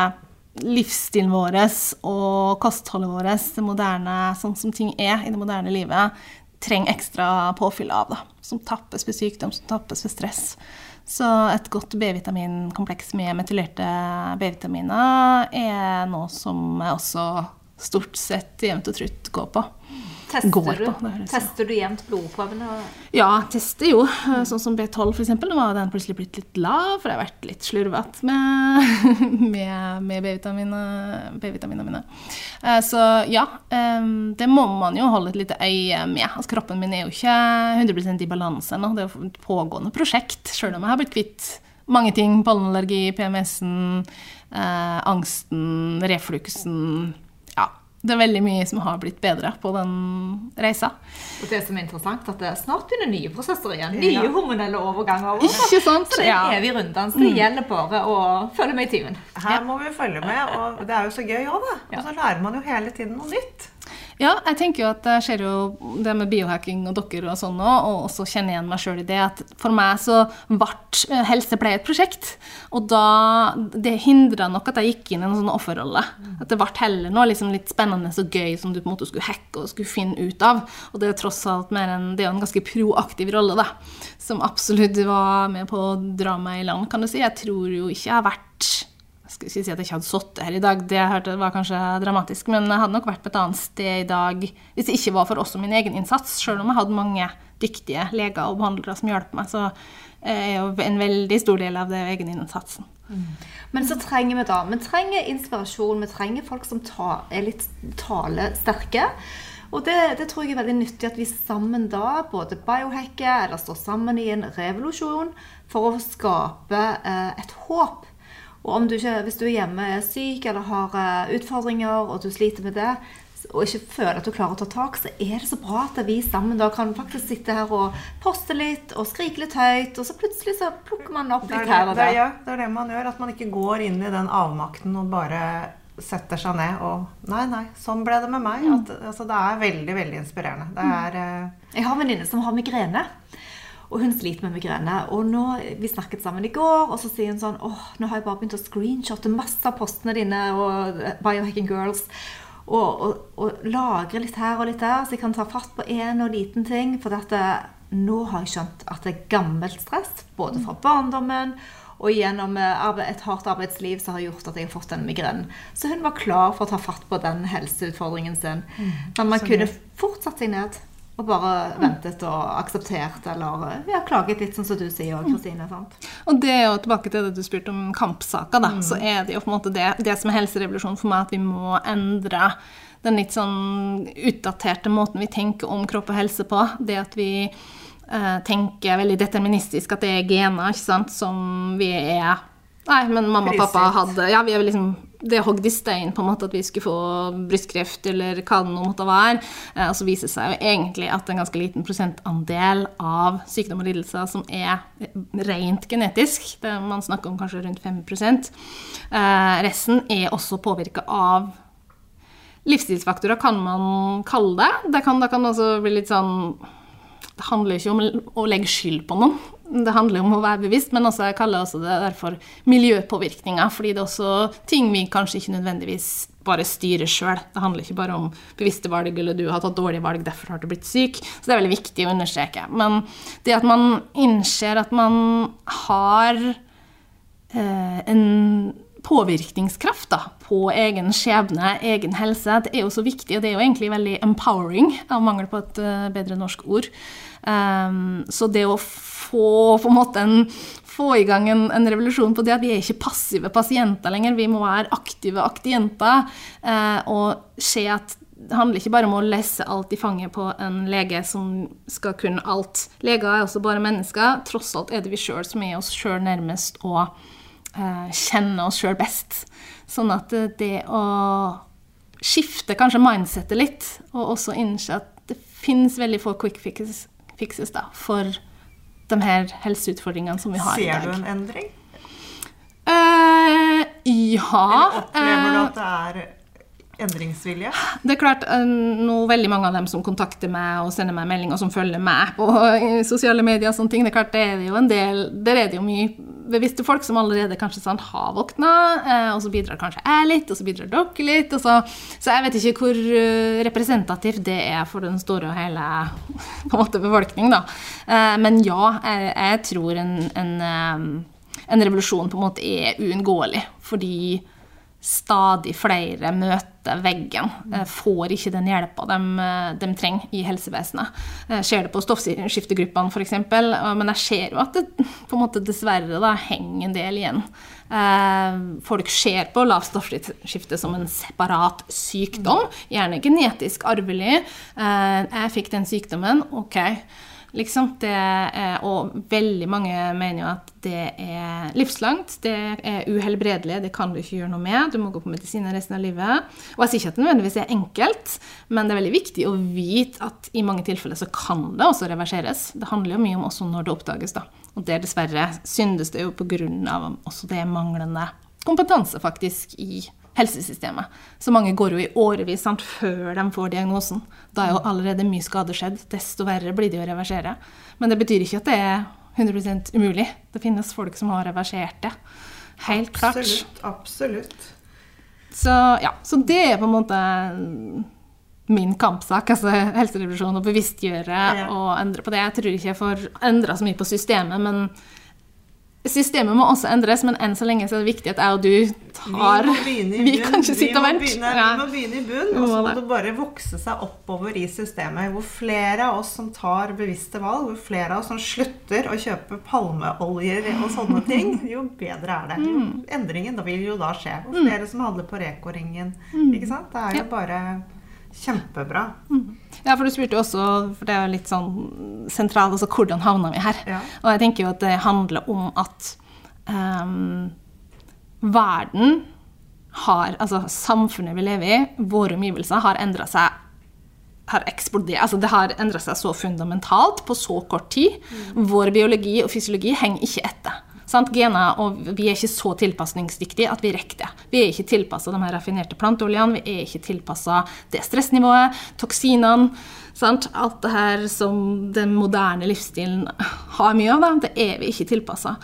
livsstilen vår og kostholdet vårt, det moderne, sånn som ting er i det moderne livet, trenger ekstra påfyll av. da, Som tappes ved sykdom, som tappes ved stress. Så et godt B-vitaminkompleks med metylerte B-vitaminer er noe som også stort sett jevnt og trutt går på. Tester, Går du, på, det tester du jevnt blodprøvene? Ja, tester jo. Sånn som B12 for eksempel. Nå var den plutselig blitt litt lav, for det har vært litt slurvete med, med, med B-vitaminene B-vitaminene mine. Eh, Så ja, eh, det må man jo holde et lite øye med. Altså, kroppen min er jo ikke 100 i balanse ennå. Det er jo et pågående prosjekt, sjøl om jeg har blitt kvitt mange ting. Pollenallergi, PMS-en, eh, angsten, refluksen. Det er veldig mye som har blitt bedre på den reisa. Og det som er interessant, at det snart begynner nye prosesser igjen. Nye Ja. hormonelle overganger. Ikke sant? Så det er Ja. en evig runddans. Det gjelder bare å følge med i timen. Her må vi følge med, og det er jo så gøy òg, da. Og så lærer man jo hele tiden noe nytt. Ja, jeg tenker jo at det skjer jo det med biohacking og dere og sånn òg, og også kjenner igjen meg sjøl i det at for meg så ble eh, helsepleie et prosjekt. Og da Det hindra nok at jeg gikk inn i en sånn offerrolle. At det ble heller noe liksom litt spennende og gøy som du på en måte skulle hacke og skulle finne ut av. Og det er tross alt mer en, det er jo en ganske proaktiv rolle, da. Som absolutt var med på å dra meg i land, kan du si. Jeg tror jo ikke jeg har vært jeg skal si at jeg ikke hadde sittet her i dag, det jeg hørte var kanskje dramatisk, men jeg hadde nok vært på et annet sted i dag hvis det ikke var for også min egen innsats. Selv om jeg hadde mange dyktige leger og behandlere som hjalp meg, så er jo en veldig stor del av det egeninnsatsen. Men så trenger vi da Vi trenger inspirasjon, vi trenger folk som ta, er litt talesterke. Og det, det, tror jeg er veldig nyttig at vi sammen da både biohacker eller står sammen i en revolusjon for å skape eh, et håp. Og du ikke, hvis du er hjemme er syk eller har eh, utfordringer og du sliter med det, og ikke føler at du klarer å ta tak, så er det så bra at vi sammen da kan faktisk sitte her og poste litt og skrike litt høyt, og så plutselig så plukker man opp litt her og der. Ja, det er det man gjør. At man ikke går inn i den avmakten og bare setter seg ned og Nei, nei, sånn ble det med meg. Mm. At, altså, det er veldig, veldig inspirerende. Det mm. er uh... Jeg har en venninne som har migrene. Og hun sliter med migrene. Og nå, Vi snakket sammen i går, og så sier hun sånn åh, nå har jeg bare begynt å screenshotte masse av postene dine og Biohacking Girls og, og, og, lagre litt her og litt der, så jeg kan ta fatt på én og liten ting. For dette, nå har jeg skjønt at det er gammelt stress, både fra barndommen og gjennom eh, et hardt arbeidsliv som har gjort at jeg har fått den migrenen. Så hun var klar for å ta fatt på den helseutfordringen sin. Mm, Men man kunne fort satt seg ned og bare ventet og akseptert eller ja, klaget litt, sånn som du sier òg, Kristine. Og det er jo tilbake til det du spurte om kampsaker, da. Mm. Så er det jo på en måte det, det som er helserevolusjonen for meg, at vi må endre den litt sånn utdaterte måten vi tenker om kropp og helse på. Det at vi eh, tenker veldig deterministisk at det er gener som vi er Nei, men mamma og pappa hadde Ja, vi er liksom det hogd i stein på en måte at vi skulle få brystkreft eller hva det nå måtte være. Eh, og så viser det seg jo egentlig at en ganske liten prosentandel av sykdom og lidelser som er rent genetisk, det man snakker om kanskje rundt 5 eh, Resten er også påvirka av livsstilsfaktorer, kan man kalle det. Det kan, det kan også bli litt sånn Det handler ikke om å legge skyld på noen det handler om å være bevisst, men også, jeg kaller også det derfor miljøpåvirkninger. Fordi det er også ting vi kanskje ikke nødvendigvis bare styrer sjøl. Det handler ikke bare om bevisste valg, eller du har tatt dårlige valg, derfor har du blitt syk. Så det er veldig viktig å understreke. Men det at man innser at man har eh, en påvirkningskraft da, på egen skjebne, egen helse, det er jo så viktig. Og det er jo egentlig veldig empowering, av mangel på et uh, bedre norsk ord. Um, så det å få på en måte en, få i gang en, en, revolusjon på det at vi er ikke passive pasienter lenger, vi må være aktive aktienter. eh, og se at det handler ikke bare om å lese alt i fanget på en lege som skal kunne alt. Leger er også bare mennesker. Tross alt er det vi sjøl som er oss sjøl nærmest og eh, kjenner oss sjøl best. Sånn at det å skifte kanskje mindsettet litt, og også innse at det finnes veldig få quick fixes fixes da, for de her helseutfordringene som vi har Ser i dag. Ser du en endring? Uh, ja. Eller opplever du at det er endringsvilje? Det er klart, eh, nå veldig mange av dem som kontakter meg og sender meg meldinger, som følger meg på sosiale medier og sånne ting, det er klart, det er jo en del Der er det jo mye bevisste folk som allerede kanskje sånn har våkna, eh, og så bidrar kanskje jeg litt, og så bidrar dere litt, så, så, jeg vet ikke hvor eh, representativt det er for den store og hele på en måte, befolkning, da. Men ja, jeg, jeg tror en, en, en revolusjon på en måte er uunngåelig, fordi stadig flere møter veggen, eh, får ikke den hjelpa de, eh, de, trenger i helsevesenet. Jeg ser det på stoffskiftegruppene f.eks., men jeg ser jo at det på en måte dessverre da, henger en del igjen. Eh, folk ser på lavt stoffskifte som en separat sykdom, gjerne genetisk arvelig. Jeg fikk den sykdommen, OK. Liksom er, og veldig mange mener jo at det er livslangt, det er uhelbredelig, det kan du ikke gjøre noe med. Du må gå på medisiner resten av livet. Og jeg sier ikke at det nødvendigvis er enkelt, men det er veldig viktig å vite at i mange tilfeller så kan det også reverseres. Det handler jo mye om også når det oppdages, da. Og det dessverre syndes det jo på grunn av også det manglende kompetanse, faktisk, i helsesystemet. Så mange går jo i årevis sant, før de får diagnosen. Da er jo allerede mye skade skjedd. Desto verre blir det å reversere. Men det betyr ikke at det er 100% umulig. Det finnes folk som har reversert det. Helt klart. Absolutt. Absolutt. Så, ja, så det er på en måte min kampsak, altså helserevolusjon, å bevisstgjøre ja. og endre på det. Jeg tror ikke jeg får endra så mye på systemet, men Systemet må også endres, men enn så lenge så er det viktig at jeg og du tar Vi, vi kan ikke sitte og vente. Vi må begynne i bunn, og så må det bare vokse seg oppover i systemet. Hvor flere av oss som tar bevisste valg, hvor flere av oss som slutter å kjøpe palmeoljer og sånne ting, jo bedre er det. Mm. Endringen da vil jo da skje. Og flere som handler på Reko-ringen. Mm. Ikke sant? Det er jo bare Kjempebra. Ja, for du spurte jo også, for det er jo litt sånn sentralt, altså hvordan havna vi her? Ja. Og jeg tenker jo at det handler om at um, verden har, altså samfunnet vi lever i, våre omgivelser, har endra seg har eksplodert, altså Det har endra seg så fundamentalt på så kort tid. Vår biologi og fysiologi henger ikke etter. Sant? Gener, og Vi er ikke så tilpasningsdyktige at vi rekker det. Vi er ikke tilpassa de her raffinerte planteoljene, vi er ikke tilpassa det stressnivået, toksinene. Sant? Alt det her som den moderne livsstilen har mye av, da, det er vi ikke tilpassa.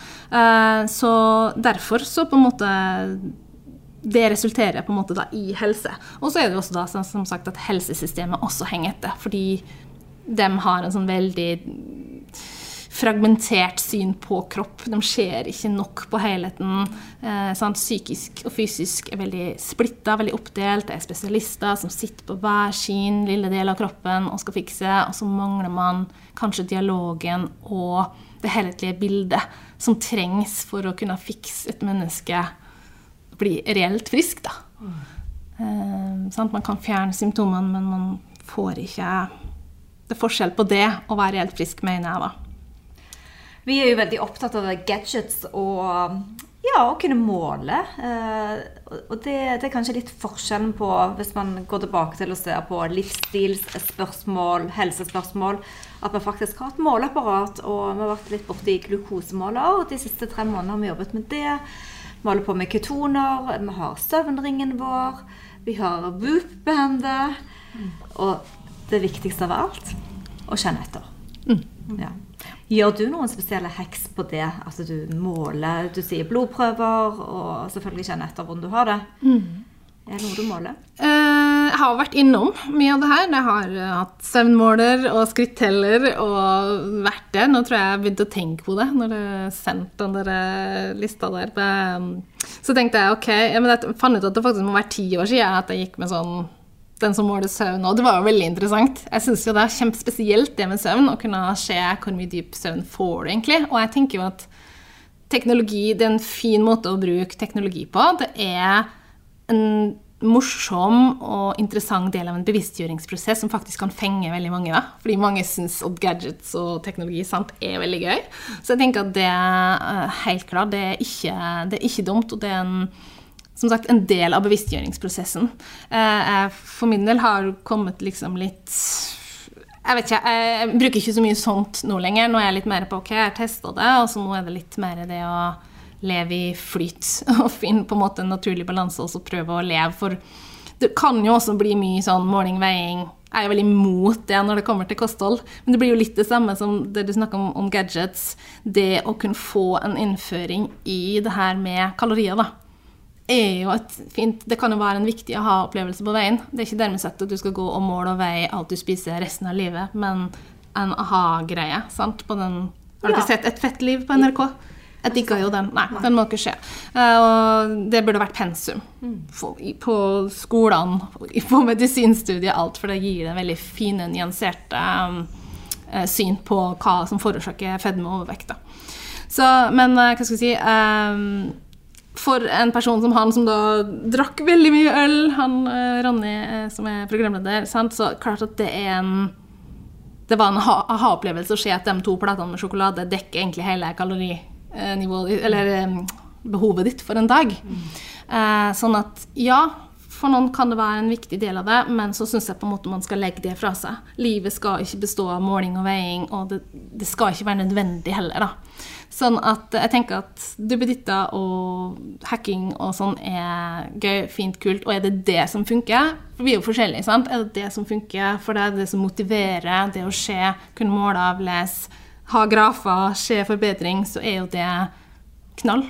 Så derfor så på en måte det resulterer på en måte da i helse. Og så er det jo også da som sagt at helsesystemet også henger etter, fordi de har en sånn veldig fragmentert syn på kropp. De ser ikke nok på helheten. Eh, sant? Psykisk og fysisk er veldig splitta, veldig oppdelt. Det er spesialister som sitter på hver sin lille del av kroppen og skal fikse, og så mangler man kanskje dialogen og det helhetlige bildet som trengs for å kunne fikse et menneske bli reelt frisk, da. Eh, man kan fjerne symptomene, men man får ikke Det er forskjell på det å være reelt frisk, mener jeg, da. Vi er jo veldig opptatt av gadgets og ja, å kunne måle. Eh, og det, det, er kanskje litt forskjellen på hvis man går tilbake til å se på livsstilsspørsmål, helsespørsmål, at vi faktisk har et måleapparat. Og vi har vært litt borti glukosemåler, og de siste tre månedene har vi jobbet med det. Vi holder på med ketoner, vi har søvnringen vår, vi har Whoop-bandet. Og det viktigste av alt å kjenne etter. Mm. Ja. Gjør du noen spesielle heks på det? Altså du måler, du sier blodprøver, og selvfølgelig kjenner etter hvordan du har det. Mm. Er det noe du måler? Eh, jeg har vært innom mye av det her. Jeg har eh, hatt søvnmåler og skritteller og vært der. Nå tror jeg jeg begynte å tenke på det når du sendte den der eh, lista der. Så tenkte jeg ok, men jeg fant ut at det faktisk må være ti år siden at jeg gikk med sånn den som måler søvn. òg. det var jo veldig interessant. Jeg syns det er kjempespesielt det med søvn, å kunne se hvor mye dyp søvn får du egentlig. Og jeg tenker jo at teknologi, det er en fin måte å bruke teknologi på. Det er en morsom og interessant del av en bevisstgjøringsprosess som faktisk kan fenge veldig mange. Da. Fordi mange syns at gadgets og teknologi sant, er veldig gøy. Så jeg tenker at det eh, helt klart, det er ikke, det er ikke dumt. Og det er en, som sagt, en del av bevisstgjøringsprosessen. Eh, for min del har kommet liksom litt jeg vet ikke, jeg bruker ikke så mye sånt nå lenger. Nå er jeg litt mer på ok, jeg har testa det, og så nå er det litt mer det å leve i flyt og finne på en måte en naturlig balanse og så prøve å leve. For det kan jo også bli mye sånn måling, veiing. Jeg er veldig imot det når det kommer til kosthold. Men det blir jo litt det samme som det du snakker om, om gadgets. Det å kunne få en innføring i det her med kalorier, da. Er jo et fint, det kan jo være en viktig aha-opplevelse på veien. Det er ikke dermed sagt at du skal gå og måle og veie alt du spiser resten av livet, men en aha-greie. sant? På den, Har dere ja. sett Et fett liv på NRK? Jeg digga jo den. Nei, den må ikke skje. Uh, og det burde vært pensum på skolene, på medisinstudiet, alt, for det gir det veldig fine, nyanserte um, syn på hva som forårsaker fedme og overvekt. Så, men hva skal jeg si For en person som han, som da drakk veldig mye øl, han uh, Ronny som er programleder, sant? så klart at det er en det var en aha-opplevelse å se at de to platene med sjokolade dekker egentlig hele kalorinivået Eh, nivået Eller behovet ditt for en dag. Mm. Sånn at ja, for noen kan det være en viktig del av det, men så syns jeg på en måte man skal legge det fra seg. Livet skal ikke bestå av måling og veiing, og det, det skal ikke være nødvendig heller. da. Sånn at jeg tenker at duppeditter og hacking og sånn er gøy, fint, kult. Og er det det som funker? For vi er jo forskjellige, sant? Er det det som funker for deg? Det som motiverer? Det å se, kunne måle, avlese? ha grafer, se forbedring, så er jo det knall.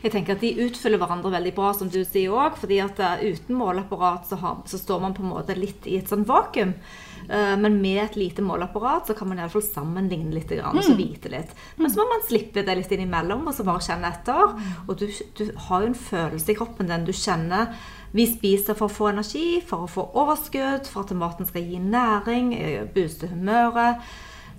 Jeg tenker at De utfyller hverandre veldig bra, som du sier òg. fordi at uh, uten måleapparat så, har, så, står man på en måte litt i et sånt vakuum. Uh, men med et lite måleapparat så kan man i alle fall sammenligne litt og mm. så vite litt. Men så må man slippe det litt innimellom og så bare kjenne etter. Og du, du har jo en følelse i kroppen den Du kjenner vi spiser for å få energi, for å få overskudd, for at maten skal gi næring, eh, booste humøret.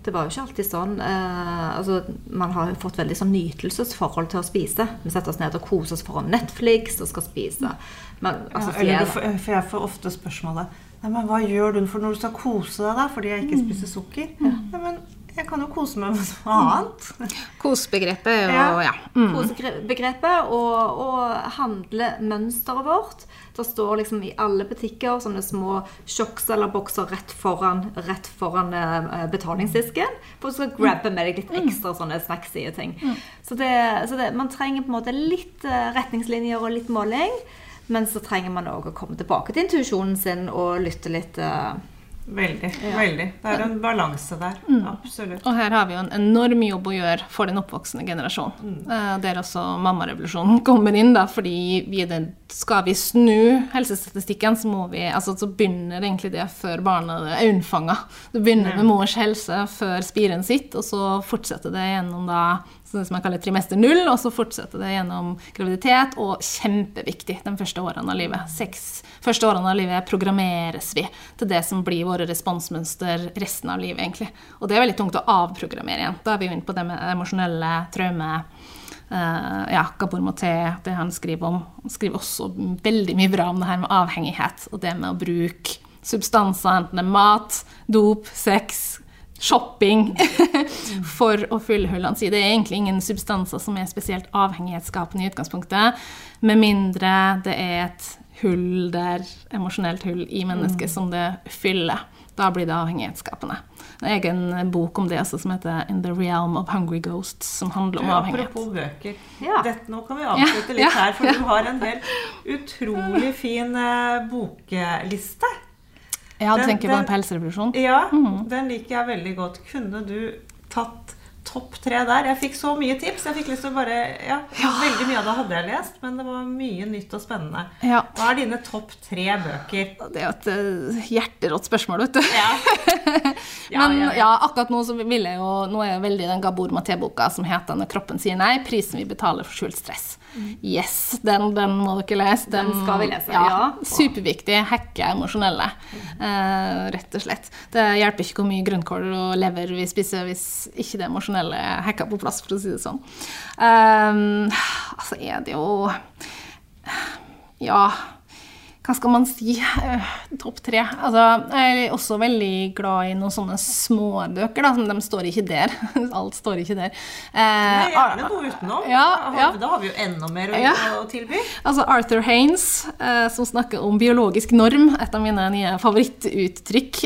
Det var jo ikke alltid sånn. Eh, altså, man har jo fått veldig sånn nytelsesforhold til å spise. Vi setter oss ned og koser oss foran Netflix og skal spise. Men, altså, ja, eller, for jeg får ofte spørsmålet Nei, men hva gjør du for når du skal kose deg, da? Fordi jeg ikke spiser sukker? Nei, men jeg kan jo kose meg med noe annet. Kosebegrepet og Ja. ja. Mm. Kosebegrepet og, og handlemønsteret vårt. Det står liksom i alle butikker sånne små sjokks rett foran, rett foran eh, betalingsdisken. For du skal grabbe med deg litt ekstra sånne snacksige ting. Så, det, så det, man trenger på en måte litt eh, retningslinjer og litt måling. Men så trenger man òg å komme tilbake til intuisjonen sin og lytte litt. eh, Veldig. Ja. veldig. Det er en balanse der. Absolutt. Og her har vi jo en enorm jobb å gjøre for den oppvoksende generasjonen. Mm. Der også mammarevolusjonen kommer inn, da, fordi vi den, skal vi snu helsestatistikken, så må vi altså så begynner egentlig det før barnet er unnfanga. Det begynner med mors helse før spiren sitt, og så fortsetter det gjennom da det som jeg kaller trimester null, og så fortsetter det gjennom graviditet, og kjempeviktig de første årene av livet. Seks første årene av livet programmeres vi til det som blir våre responsmønster resten av livet, egentlig. Og det er veldig tungt å avprogrammere igjen. Da er vi jo inne på det med emosjonelle traumer. Uh, ja, Gabor Moté, det han skriver om. Han skriver også veldig mye bra om det her med avhengighet, og det med å bruke substanser, enten det er mat, dop, sex, shopping, for å fylle hullene sine. Det er egentlig ingen substanser som er spesielt avhengighetsskapende i utgangspunktet, med mindre det er et hull der, emosjonelt hull i mennesket som det fyller. Da blir det avhengighetsskapende. En egen bok om det også, som heter 'In the Realm of Hungry Ghosts', som handler om Ja, avhengighet. apropos bøker. Ja. Dette, nå kan vi avslutte Ja, litt her, for du har en helt utrolig fin eh, bokliste. Ja, du Den- tenker på den- en pelsrevolusjon? Ja, den liker jeg veldig godt. Kunne du tatt topp tre der? Jeg fikk så mye tips. Jeg fikk lyst til å bare, ja, Veldig mye av det hadde jeg lest, men det var mye nytt og spennende. Ja. Hva er dine topp tre bøker? Det er jo et eh, hjerterått spørsmål, vet du. Ja. Men ja, ja, ja. akkurat nå så vil jeg jo Nå er jeg veldig den Gabor Maté-boka som heter 'Når kroppen sier nei'. Prisen vi betaler for skjult stress. Yes, den, den må dere lese. Den skal vi lese, ja. Superviktig. Hacke emosjonelle, eh, rett og slett. Det hjelper ikke hvor mye grønnkål og lever vi spiser hvis ikke det emosjonelle er hacka på plass, for å si det sånn. Um, altså er det jo Ja hva skal man si? Eh, Topp tre. Altså, jeg er også veldig glad i noen sånne små bøker. Da, som de står ikke der. Alt står ikke der. Eh, Nei, Gjerne noe utenom. Ja, ja. Da har vi jo enda mer å, Ja. å tilby. Altså Arthur Haines, eh, som snakker om biologisk norm, et av mine nye favorittuttrykk.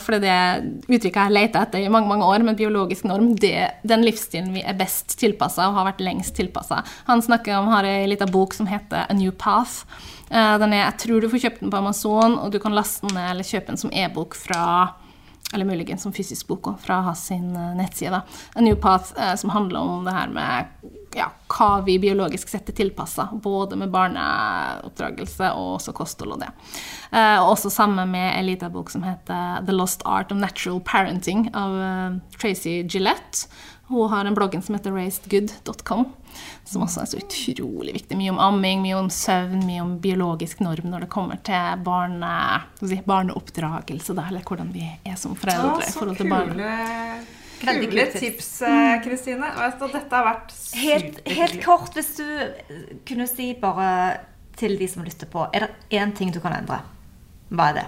For det er det uttrykket jeg lett etter i mange mange år, men biologisk norm, det den livsstilen vi er best tilpassa og har vært lengst tilpassa. Han snakker om, har ei lita bok som heter A New Path. Eh, den er, jeg tror du får kjøpt den på Amazon, og du kan laste den ned eller kjøpe den som e-bok fra eller muligens som fysisk bok også, fra hans eh, nettside. da. A New Path, eh, som handler om det her med ja, hva vi biologisk sett er tilpassa, både med barneoppdragelse og også kosthold og det. Eh, også sammen med en liten bok som heter The Lost Art of Natural Parenting av eh, Tracy Gillette. Hun har en bloggen som heter raisedgood.com, som også er så utrolig viktig. Mye om amming, mye om søvn, mye om biologisk norm når det kommer til barne, si, barneoppdragelse, da, eller hvordan vi er som foreldre i forhold til barn. Kule, Veldig kule kule tips. eh, Kristine. Dette har vært Helt, helt kort, hvis du eh, kunne si bare til de som lytter på, er det én ting du kan endre? Hva er det?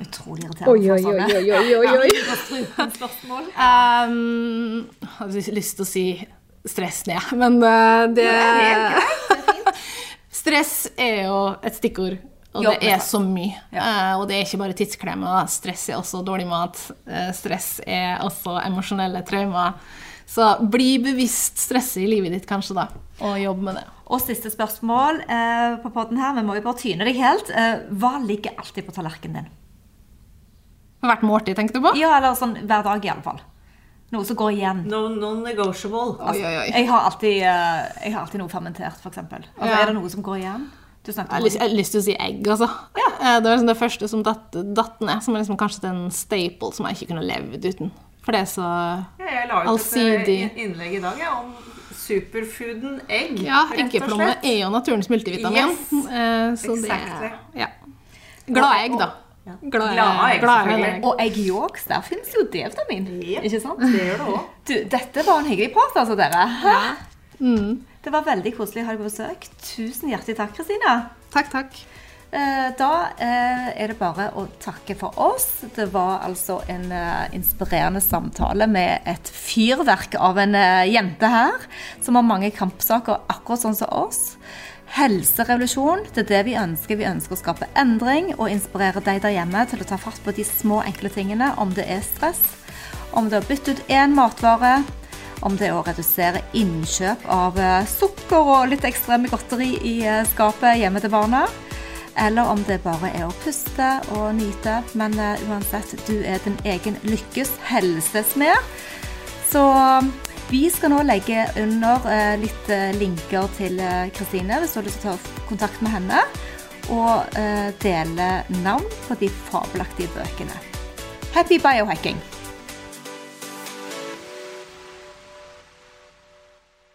Utrolig irriterende Oi, oi, oi, oi, oi, oi. Um, hadde lyst til å si stress ned, men det, det Stress er jo et stikkord, og det er så mye. Ja. Uh, og det er ikke bare tidsklemmer. Stress er også dårlig mat. Uh, stress er også emosjonelle traumer. Så bli bevisst stresset i livet ditt, kanskje, da, og jobb med det. Og siste spørsmål eh, på podden her. Vi må jo bare tyne deg helt. Eh, hva ligger alltid på tallerkenen din? Hvert måltid, tenkte du på? Ja, eller sånn hver dag, i alle fall. Noe som går igjen. No, Non-negotiable. Oi, oi, oi. Jeg har alltid, eh, jeg har alltid noe fermentert, f.eks. Altså, Ja. Er det noe som går igjen? Du Jeg snakket har om lyst, jeg har lyst til å si egg, altså. Ja. Det var liksom det første som datt, datt ned, som er liksom kanskje den staple som jeg ikke kunne levd uten. For det er så Ja, jeg la ut et Allsidig. eh, innlegg i dag ja, om superfooden egg. Ja, eggeplomme er jo naturens multivitamin. Yes. Eh, Så Exactly. det ja. Glade egg, da. Ja. Glade, Glade egg, glade egg. Og egg-yolks, der finnes jo D-vitamin. Jep. Ikke sant? Det gjør det òg. Du, dette var en hyggelig prat, altså, dere. Ja. Mm. Det var veldig koselig å ha deg på besøk. Tusen hjertelig takk, Kristina. Takk, takk. Eh, Da eh, er det bare å takke for oss. Det var altså en eh, inspirerende samtale med et fyrverk av en jente her, som har mange kampsaker akkurat sånn som oss. Helserevolusjon, det er det vi ønsker. Vi ønsker å skape endring og inspirere deg der hjemme til å ta fatt på de små, enkle tingene. Om det er stress, om det er å bytte ut én matvare, om det å redusere innkjøp av eh, sukker og litt ekstreme godteri i eh, skapet hjemme til barna. Eller om det bare er å puste og nyte. Men eh, uansett, du er din egen lykkes helsesmed. Så vi skal nå legge under litt linker til Kristine hvis du har lyst til å ta kontakt med henne. Og dele navn på de fabelaktige bøkene. Happy biohacking!